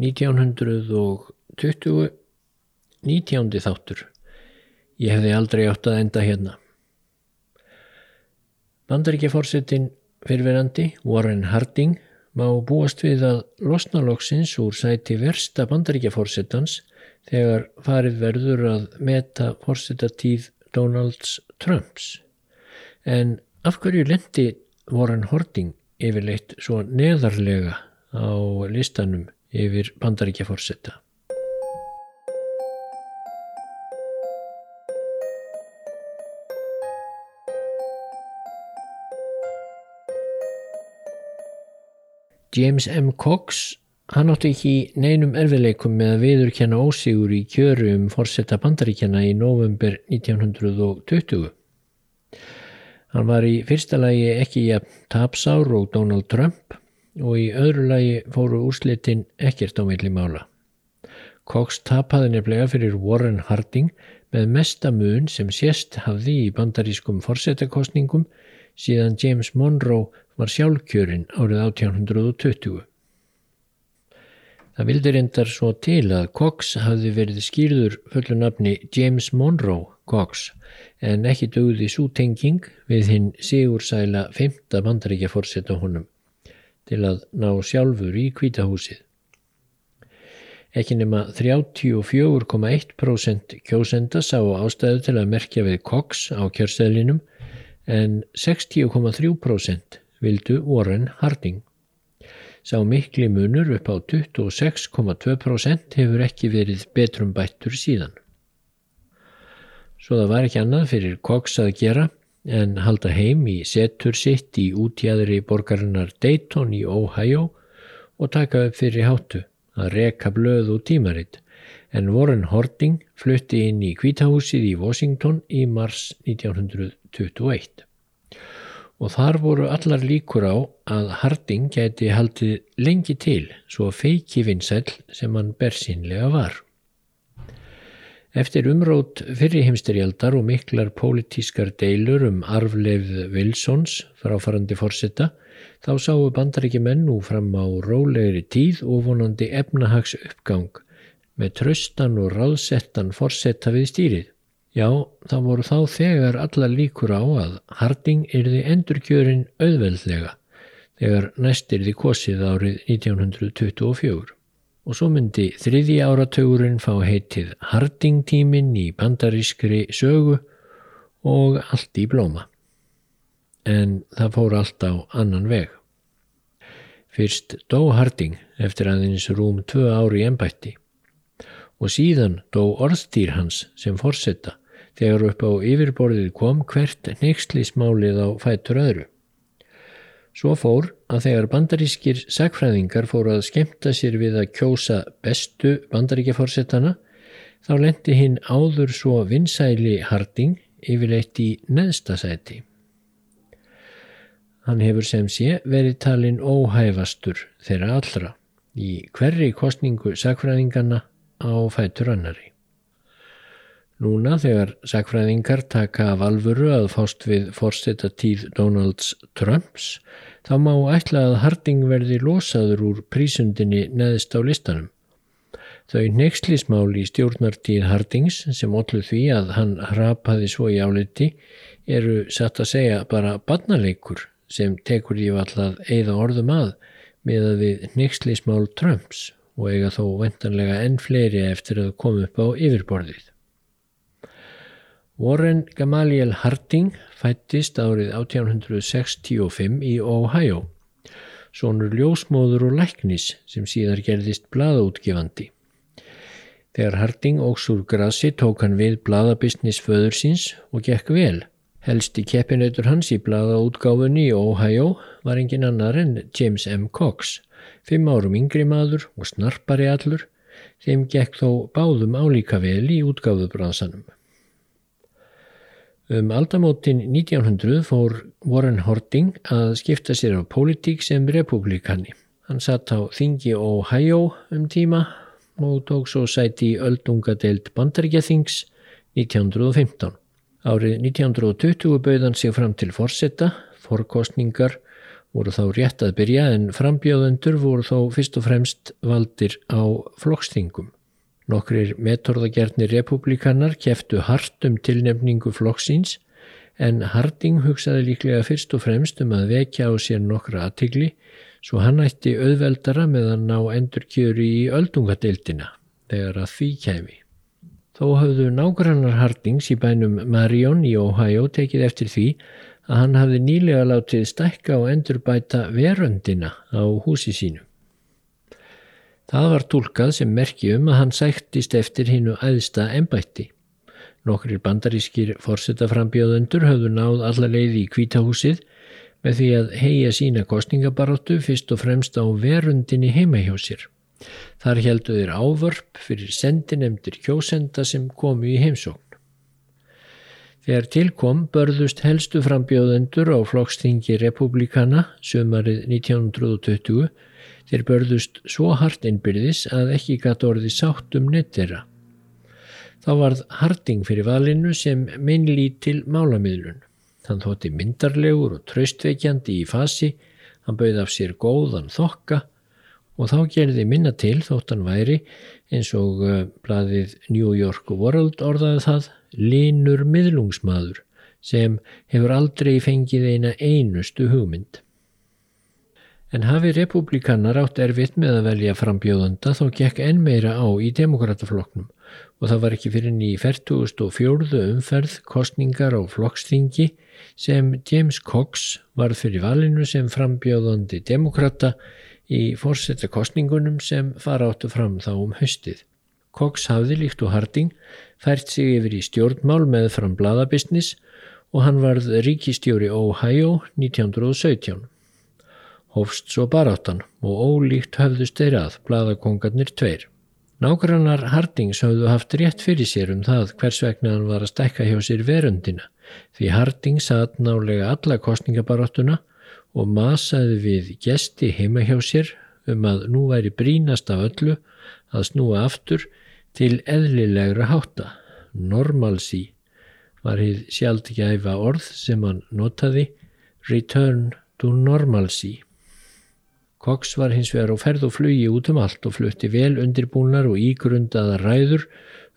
1920 19. þáttur Ég hefði aldrei átt að enda hérna. Bandaríkjaforsetin fyrverandi Warren Harding má búast við að losnalóksins úr sæti versta bandaríkjaforsetans þegar farið verður að meta forsetatíð Donalds Trumps. En af hverju lendi Warren Harding yfirleitt svo neðarlega á listanum yfir bandaríkjaforseta? James M. Cox, hann átti ekki neinum erfileikum með að viðurkenna ósigur í kjöru um fórsetta bandaríkjana í november 1920. Hann var í fyrsta lagi ekki jafn tapsár og Donald Trump og í öðru lagi fóru úrslitin ekkert á meðli mála. Cox tapaði nefnilega fyrir Warren Harding með mestamun sem sérst hafði í bandarískum fórsetakostningum síðan James Monroe var sjálfkjörinn árið 1820. Það vildi reyndar svo til að Cox hafði verið skýrður fullu nafni James Monroe Cox en ekki dögði sútenging við hinn sigursæla femta bandaríkja fórseta honum til að ná sjálfur í kvítahúsið. Ekki nema 34,1% kjósenda sá ástæðu til að merkja við Cox á kjörstæðlinum en 60,3% vildu Warren Harding. Sá mikli munur upp á 26,2% hefur ekki verið betrum bættur síðan. Svo það var ekki annað fyrir Cox að gera en halda heim í setur sitt í útjæðri borgarinnar Dayton í Ohio og taka upp fyrir háttu að reka blöð og tímaritt en Warren Harding flutti inn í kvítahúsið í Washington í mars 1921 og þar voru allar líkur á að Harding gæti haldið lengi til svo feiki vinsæl sem hann bersínlega var. Eftir umrót fyrriheimsterjaldar og miklar pólitískar deilur um arfleifð Wilsons fráfarandi fórsetta þá sáu bandaríkjumenn nú fram á rólegri tíð og vonandi efnahags uppgang með tröstan og ráðsettan fórsetta við stýrið. Já, það voru þá þegar alla líkur á að Harding yrði endurkjörin auðveldlega þegar næst yrði kosið árið 1924 og svo myndi þriði áratögurinn fá heitið Harding tíminn í bandarískri sögu og allt í blóma. En það fór allt á annan veg. Fyrst dó Harding eftir aðeins rúm tvö ári ennbætti og síðan dó orðstýr hans sem forsetta þegar upp á yfirborðið kom hvert neykslismálið á fætur öðru. Svo fór að þegar bandarískir sagfræðingar fóru að skemta sér við að kjósa bestu bandaríkjaforsettana þá lendi hinn áður svo vinsæli Harding yfirleitt í neðstasæti. Hann hefur sem sé verið talin óhæfastur þeirra allra í hverri kostningu sagfræðingarna á fætur annari. Núna þegar sakfræðingar taka af alvöru að fást við fórstetta tíð Donalds Trumps þá má ætla að Harding verði losaður úr prísundinni neðist á listanum. Þau nexlismál í stjórnartíð Hardings sem ollu því að hann hrapaði svo í áliti eru satt að segja bara barnaleikur sem tekur því allað eigða orðum að með að við nexlismál Trumps og eiga þó vendanlega enn fleiri eftir að koma upp á yfirborðið. Warren Gamaliel Harding fættist árið 1865 í Ohio, sonur ljósmóður og læknis sem síðar gerðist bladútgefandi. Þegar Harding ógs úr grassi tók hann við bladabisnis föður síns og gekk vel. Helst í keppinautur hans í bladaútgáfunni í Ohio var engin annar en James M. Cox, fimm árum yngri maður og snarpari allur, þeim gekk þó báðum álíka vel í útgáfubransanum. Um aldamótin 1900 fór Warren Harding að skipta sér á pólitík sem republikani. Hann satt á þingi Ohio um tíma og tók svo sæti í öldungadeild bandaríkjathings 1915. Árið 1920 bauð hann sig fram til forsetta, forkostningar voru þá rétt að byrja en frambjóðendur voru þó fyrst og fremst valdir á flokkstingum. Nokkrir metorðagjarnir republikanar keftu hart um tilnefningu flokksins en Harding hugsaði líklega fyrst og fremst um að vekja á sér nokkra aðtigli svo hann ætti auðveldara með að ná endurkjöru í öldungadeildina þegar að því kæmi. Þó hafðu nágrannar Hardings í bænum Marion í Ohio tekið eftir því að hann hafði nýlega látið stækka og endurbæta veröndina á húsi sínu. Það var tólkað sem merki um að hann sættist eftir hinnu æðsta ennbætti. Nokkrir bandarískir fórsetaframbjóðendur hafðu náð alla leiði í kvítahúsið með því að heia sína kostningabaróttu fyrst og fremst á verundinni heima hjá sér. Þar heldu þeir ávörp fyrir sendinemdir kjósenda sem komu í heimsókn. Þegar tilkom börðust helstu frambjóðendur á flokkstingi republikana sömarið 1920 þeir börðust svo hart innbyrðis að ekki gatt orði sátt um nettera. Þá varð Harding fyrir valinu sem minnlítil málamiðlun. Hann þótti myndarlegur og traustveikjandi í fasi, hann bauð af sér góðan þokka og þá gerði minna til þóttan væri eins og uh, bladið New York World orðaði það linur miðlungsmaður sem hefur aldrei fengið eina einustu hugmynd. En hafi republikanar átt erfitt með að velja frambjóðanda þá gekk enn meira á í demokratafloknum og það var ekki fyrir ný 44. umferð kostningar á flokksþingi sem James Cox var fyrir valinu sem frambjóðandi demokrata í fórsetta kostningunum sem fara áttu fram þá um höstið. Cox hafði líkt og Harding fært sig yfir í stjórnmál með fram bladabisnis og hann varð ríkistjóri Ohio 1917. Hófst svo baráttan og ólíkt höfðust þeir að bladakongarnir tveir. Nágrannar Hardings hafðu haft rétt fyrir sér um það hvers vegna hann var að stekka hjá sér verundina því Harding satt nálega alla kostningabaráttuna og masaði við gesti heima hjá sér um að nú væri brínast af öllu að snúa aftur til eðlilegra hátta. Normalcy var hér sjálfgæfa orð sem hann notaði, return to normalcy. Cox var hins vegar á ferð og flugi út um allt og flutti vel undirbúnar og ígrundaða ræður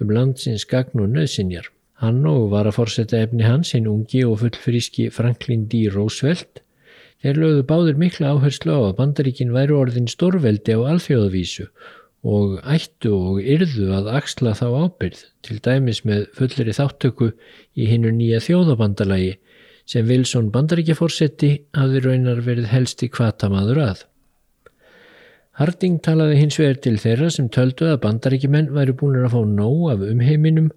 um landsins gagn og nöðsinjar. Hann og var að forsetta efni hans, hinn ungi og fullfríski Franklin D. Roosevelt, Þeir lögðu báður mikla áherslu á að bandaríkin væri orðin stórveldi á alþjóðavísu og ættu og yrðu að axla þá ábyrð til dæmis með fullri þáttöku í hinnu nýja þjóðabandalagi sem Wilson bandaríkjaforsetti hafði raunar verið helsti kvatamaður að. Harding talaði hins vegar til þeirra sem töldu að bandaríkjumenn væri búin að fá nóg af umheiminum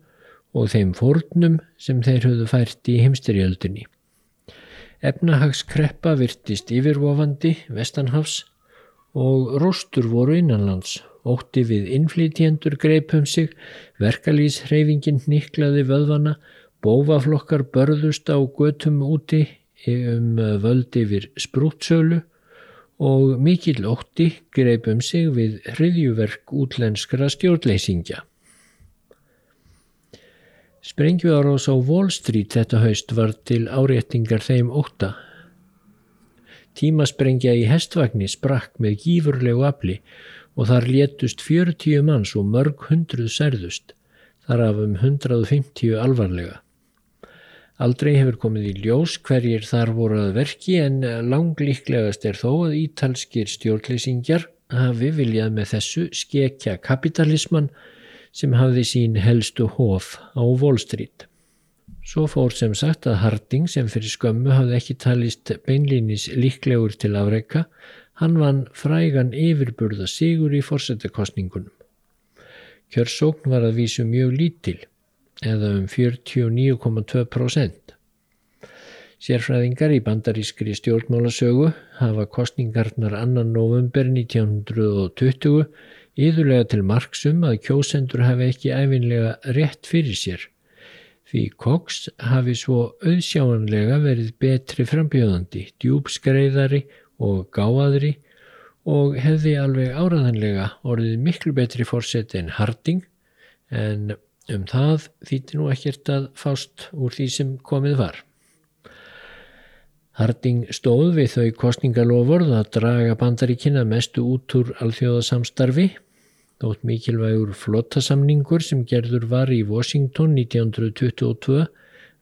og þeim fórnum sem þeir höfðu fært í heimsterjöldinni. Efnahagskreppa virtist yfirvofandi vestanhafs og róstur voru innanlands. Ótti við innflýtjendur greipum sig, verkalýshreyfingin niklaði vöðvana, bófaflokkar börðust á götum úti um völdi yfir sprútsölu og mikill ótti greipum sig við hriðjuverk útlenskra stjórnleysingja. Sprengjuárás á Wall Street þetta haust var til áréttingar þeim óta. Tímasprengja í hestvagni sprakk með gífurlegu afli og þar létust 40 manns og mörg hundruð særðust, þar af um 150 alvarlega. Aldrei hefur komið í ljós hverjir þar voru að verki en langlíklegast er þó að ítalskir stjórnleysingjar hafi viljað með þessu skekja kapitalisman sem hafði sín helstu hóf á Wall Street. Svo fór sem sagt að Harding sem fyrir skömmu hafði ekki talist beinlýnis líklegur til afreika, hann vann frægan yfirburða sigur í fórsetakostningunum. Kjörsókn var að vísu mjög lítil, eða um 49,2%. Sérfræðingar í bandarískri stjórnmálasögu hafa kostningarnar annan november 1920 yðurlega til marksum að kjósendur hafi ekki æfinlega rétt fyrir sér því Cox hafi svo auðsjáanlega verið betri frambjöðandi, djúbskreiðari og gáaðri og hefði alveg áraðanlega orðið miklu betri fórseti en Harding en um það þýtti nú ekkert að fást úr því sem komið var. Harding stóð við þau kostningalofurð að draga bandaríkina mestu út úr alþjóðasamstarfi þótt mikilvægur flottasamningur sem gerður var í Washington 1922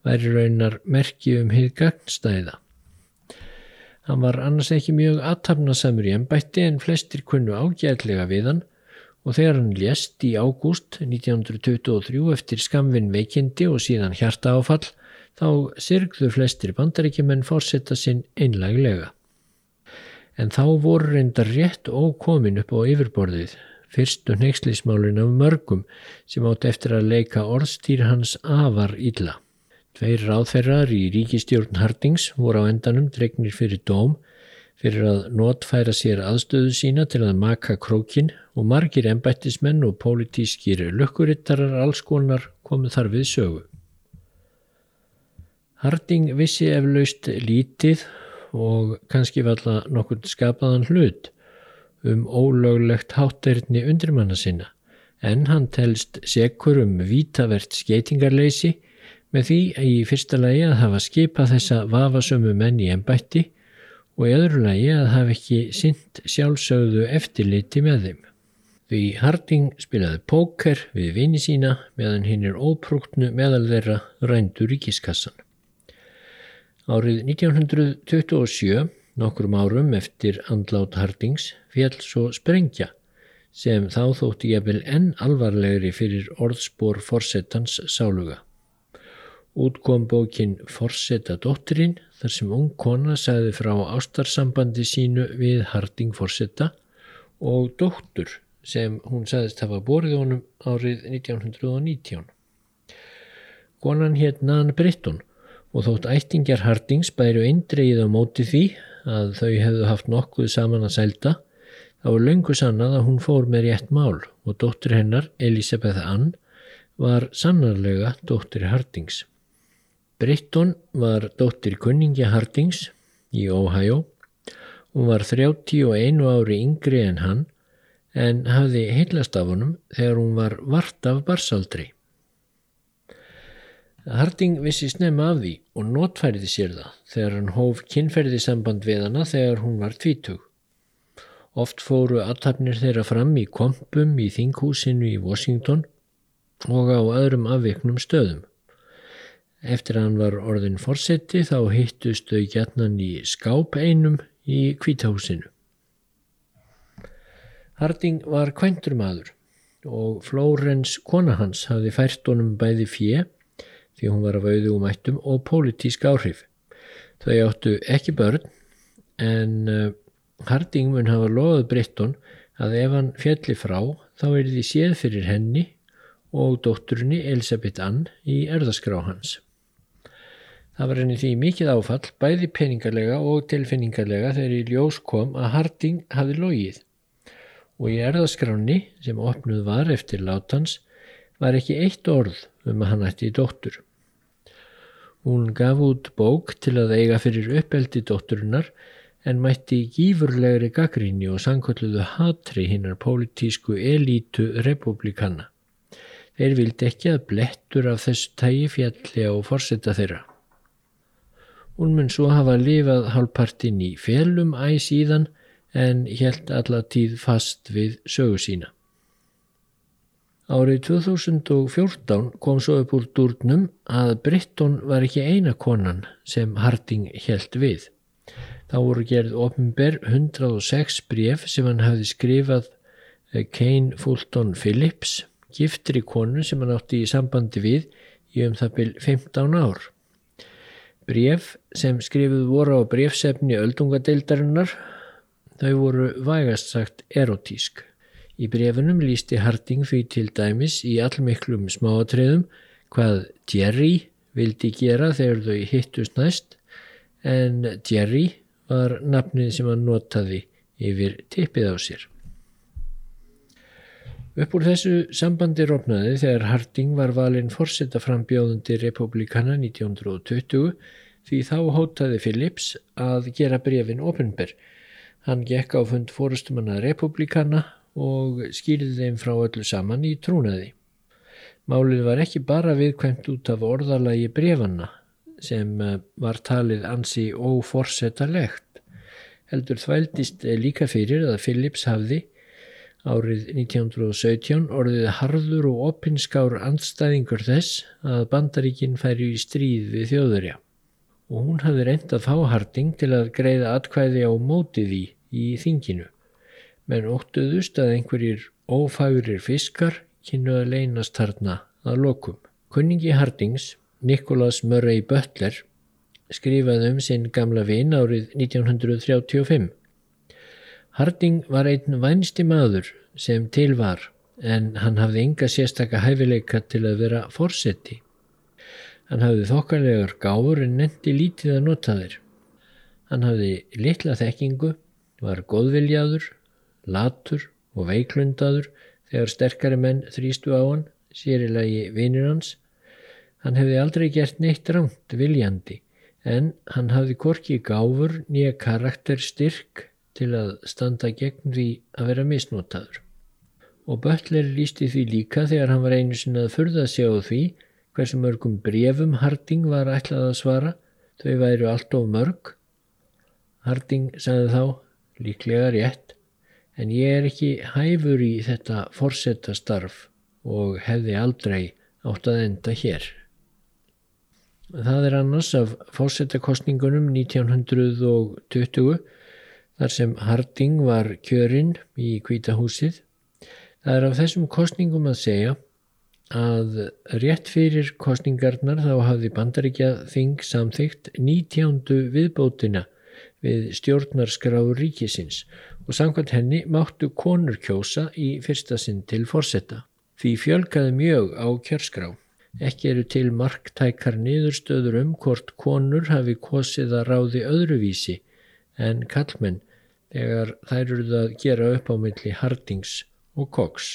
væri raunar merki um hið gagnstæða. Hann var annars ekki mjög aðtapnasamur í ennbætti en flestir kunnu ágætlega við hann og þegar hann lést í ágúst 1923 eftir skamvinn veikindi og síðan hjarta áfall þá sirgðu flestir bandaríkjumenn fórsetta sinn einlæglega. En þá voru reyndar rétt ókomin upp á yfirborðið, fyrstu neykslismálin af mörgum sem átt eftir að leika orðstýr hans afar illa. Tveir ráðferrar í ríkistjórn Hardings voru á endanum dregnir fyrir dóm fyrir að notfæra sér aðstöðu sína til að maka krókin og margir embættismenn og pólitískir lukkurittarar allskonar komu þar við sögu. Harding vissi eflaust lítið og kannski valla nokkur skapaðan hlut um ólöglegt hátterni undirmanna sinna en hann telst sekur um vítavert skeitingarleysi með því í fyrsta lagi að hafa skipað þessa vafasömu menn í ennbætti og í öðru lagi að hafa ekki synd sjálfsögðu eftirliti með þeim. Því Harding spilaði póker við vini sína meðan hinn er óprúktnu meðal þeirra rændur í kískassan. Árið 1927, nokkrum árum eftir andlát Hardings, fjall svo sprengja sem þá þótti ég vel enn alvarlegri fyrir orðspor forsettans sáluga. Útkom bókin Forsetta dótturinn þar sem ung kona sagði frá ástarsambandi sínu við Harding Forsetta og dóttur sem hún sagðist hafa borðið honum árið 1919. Konan hétt Nan Britton og þótt ættingjar Hardings bæru eindreið á móti því að þau hefðu haft nokkuð saman að sælda þá var löngu sannað að hún fór með rétt mál og dóttur hennar, Elisabeth Ann, var sannarlega dóttur Hardings. Britton var dóttir kunningja Hardings í Ohio. Hún var 31 ári yngri en hann en hafði heilast af honum þegar hún var vart af barsaldri. Harding vissi snemma af því og notfæriði sér það þegar hann hóf kynferði samband við hana þegar hún var tvítug. Oft fóru aðtapnir þeirra fram í kompum í þinghúsinu í Washington og á öðrum afviknum stöðum. Eftir að hann var orðin fórseti þá hittust þau gætnan í skáp einum í kvítahúsinu. Harding var kvæntur maður og Flórens kona hans hafði fært honum bæði fjö því hún var af auðugumættum og pólitísk áhrif. Þau áttu ekki börn en uh, Harding mun hafa loðað Britton að ef hann fjalli frá þá er því séð fyrir henni og dótturinni Elisabeth Ann í erðaskrá hans. Það var henni því mikið áfall, bæði peningarlega og tilfinningarlega þegar í ljós kom að Harding hafi logið og í erðaskráni sem opnuð var eftir látans var ekki eitt orð um að hann ætti í dóttur. Hún gaf út bók til að eiga fyrir uppeldi dótturinnar en mætti gífurlegri gaggríni og sankolluðu hatri hinnar pólitísku elítu republikana. Þeir vildi ekki að blettur af þessu tægi fjalli á forsetta þeirra. Hún mun svo hafa lifað hálfpartin í félum æs í þann en helt allatíð fast við sögu sína. Árið 2014 kom svo upp úr durnum að Britton var ekki eina konan sem Harding helt við. Þá voru gerð ofnber 106 bref sem hann hafði skrifað eh, Kane Fulton Phillips, giftri konu sem hann átti í sambandi við í um það byrj 15 ár. Bréf sem skrifuð voru á bréfsefni öldungadeildarinnar, þau voru vægast sagt erotísk. Í brefunum lísti Harding því til dæmis í allmiklum smáatreðum hvað Jerry vildi gera þegar þau hittust næst en Jerry var nafnið sem hann notaði yfir tippið á sér. Upp úr þessu sambandi rofnaði þegar Harding var valinn fórsetta frambjóðundi republikana 1920 því þá hótaði Phillips að gera brefin ofinber. Hann gekk á fund fórustumanna republikana og skýrði þeim frá öllu saman í trúnaði. Málið var ekki bara viðkvæmt út af orðalagi brefanna sem eh, var talið ansi óforsetalegt. Heldur þvældist líka fyrir að Phillips hafði árið 1917 orðið harður og oppinskár andstæðingur þess að bandaríkinn færi í stríð við þjóðurja og hún hafði reynd að fá Harding til að greiða atkvæði á mótið í í þinginu menn óttuðust að einhverjir ófægurir fiskar kynnu að leynast þarna að lokum. Kunningi Hardings, Nicholas Murray Butler, skrifaði um sinn gamla vinn árið 1935. Harding var einn vænsti maður sem til var en hann hafði enga sérstaka hæfileika til að vera fórseti. Hann hafði þokkarlegar gáfur en nendi lítið að nota þeir. Hann hafði litla þekkingu, var góðviljaður, latur og veiklundaður þegar sterkari menn þrýstu á hann, sérilagi vinir hans. Hann hefði aldrei gert neitt rámt viljandi en hann hafði korki gáfur nýja karakterstyrk til að standa gegn því að vera misnotaður. Og Böttler lísti því líka þegar hann var einu sinna að furða sig á því hversu mörgum brefum Harding var ætlað að svara, þau væru allt of mörg. Harding sagði þá, líklega rétt, en ég er ekki hæfur í þetta forsetta starf og hefði aldrei átt að enda hér. Það er annars af fórsetakostningunum 1920 þar sem Harding var kjörinn í kvítahúsið. Það er af þessum kostningum að segja að rétt fyrir kostningarnar þá hafði bandaríkja þing samþygt 19. viðbótina við stjórnarskráður ríkisins og samkvæmt henni máttu konur kjósa í fyrsta sinn til fórsetta. Því fjölgaði mjög á kjörskrá. Ekki eru til marktækar niðurstöður um hvort konur hafi kosið að ráði öðruvísi en kallmenn þegar þær eruð að gera upp á milli Hardings og Cox.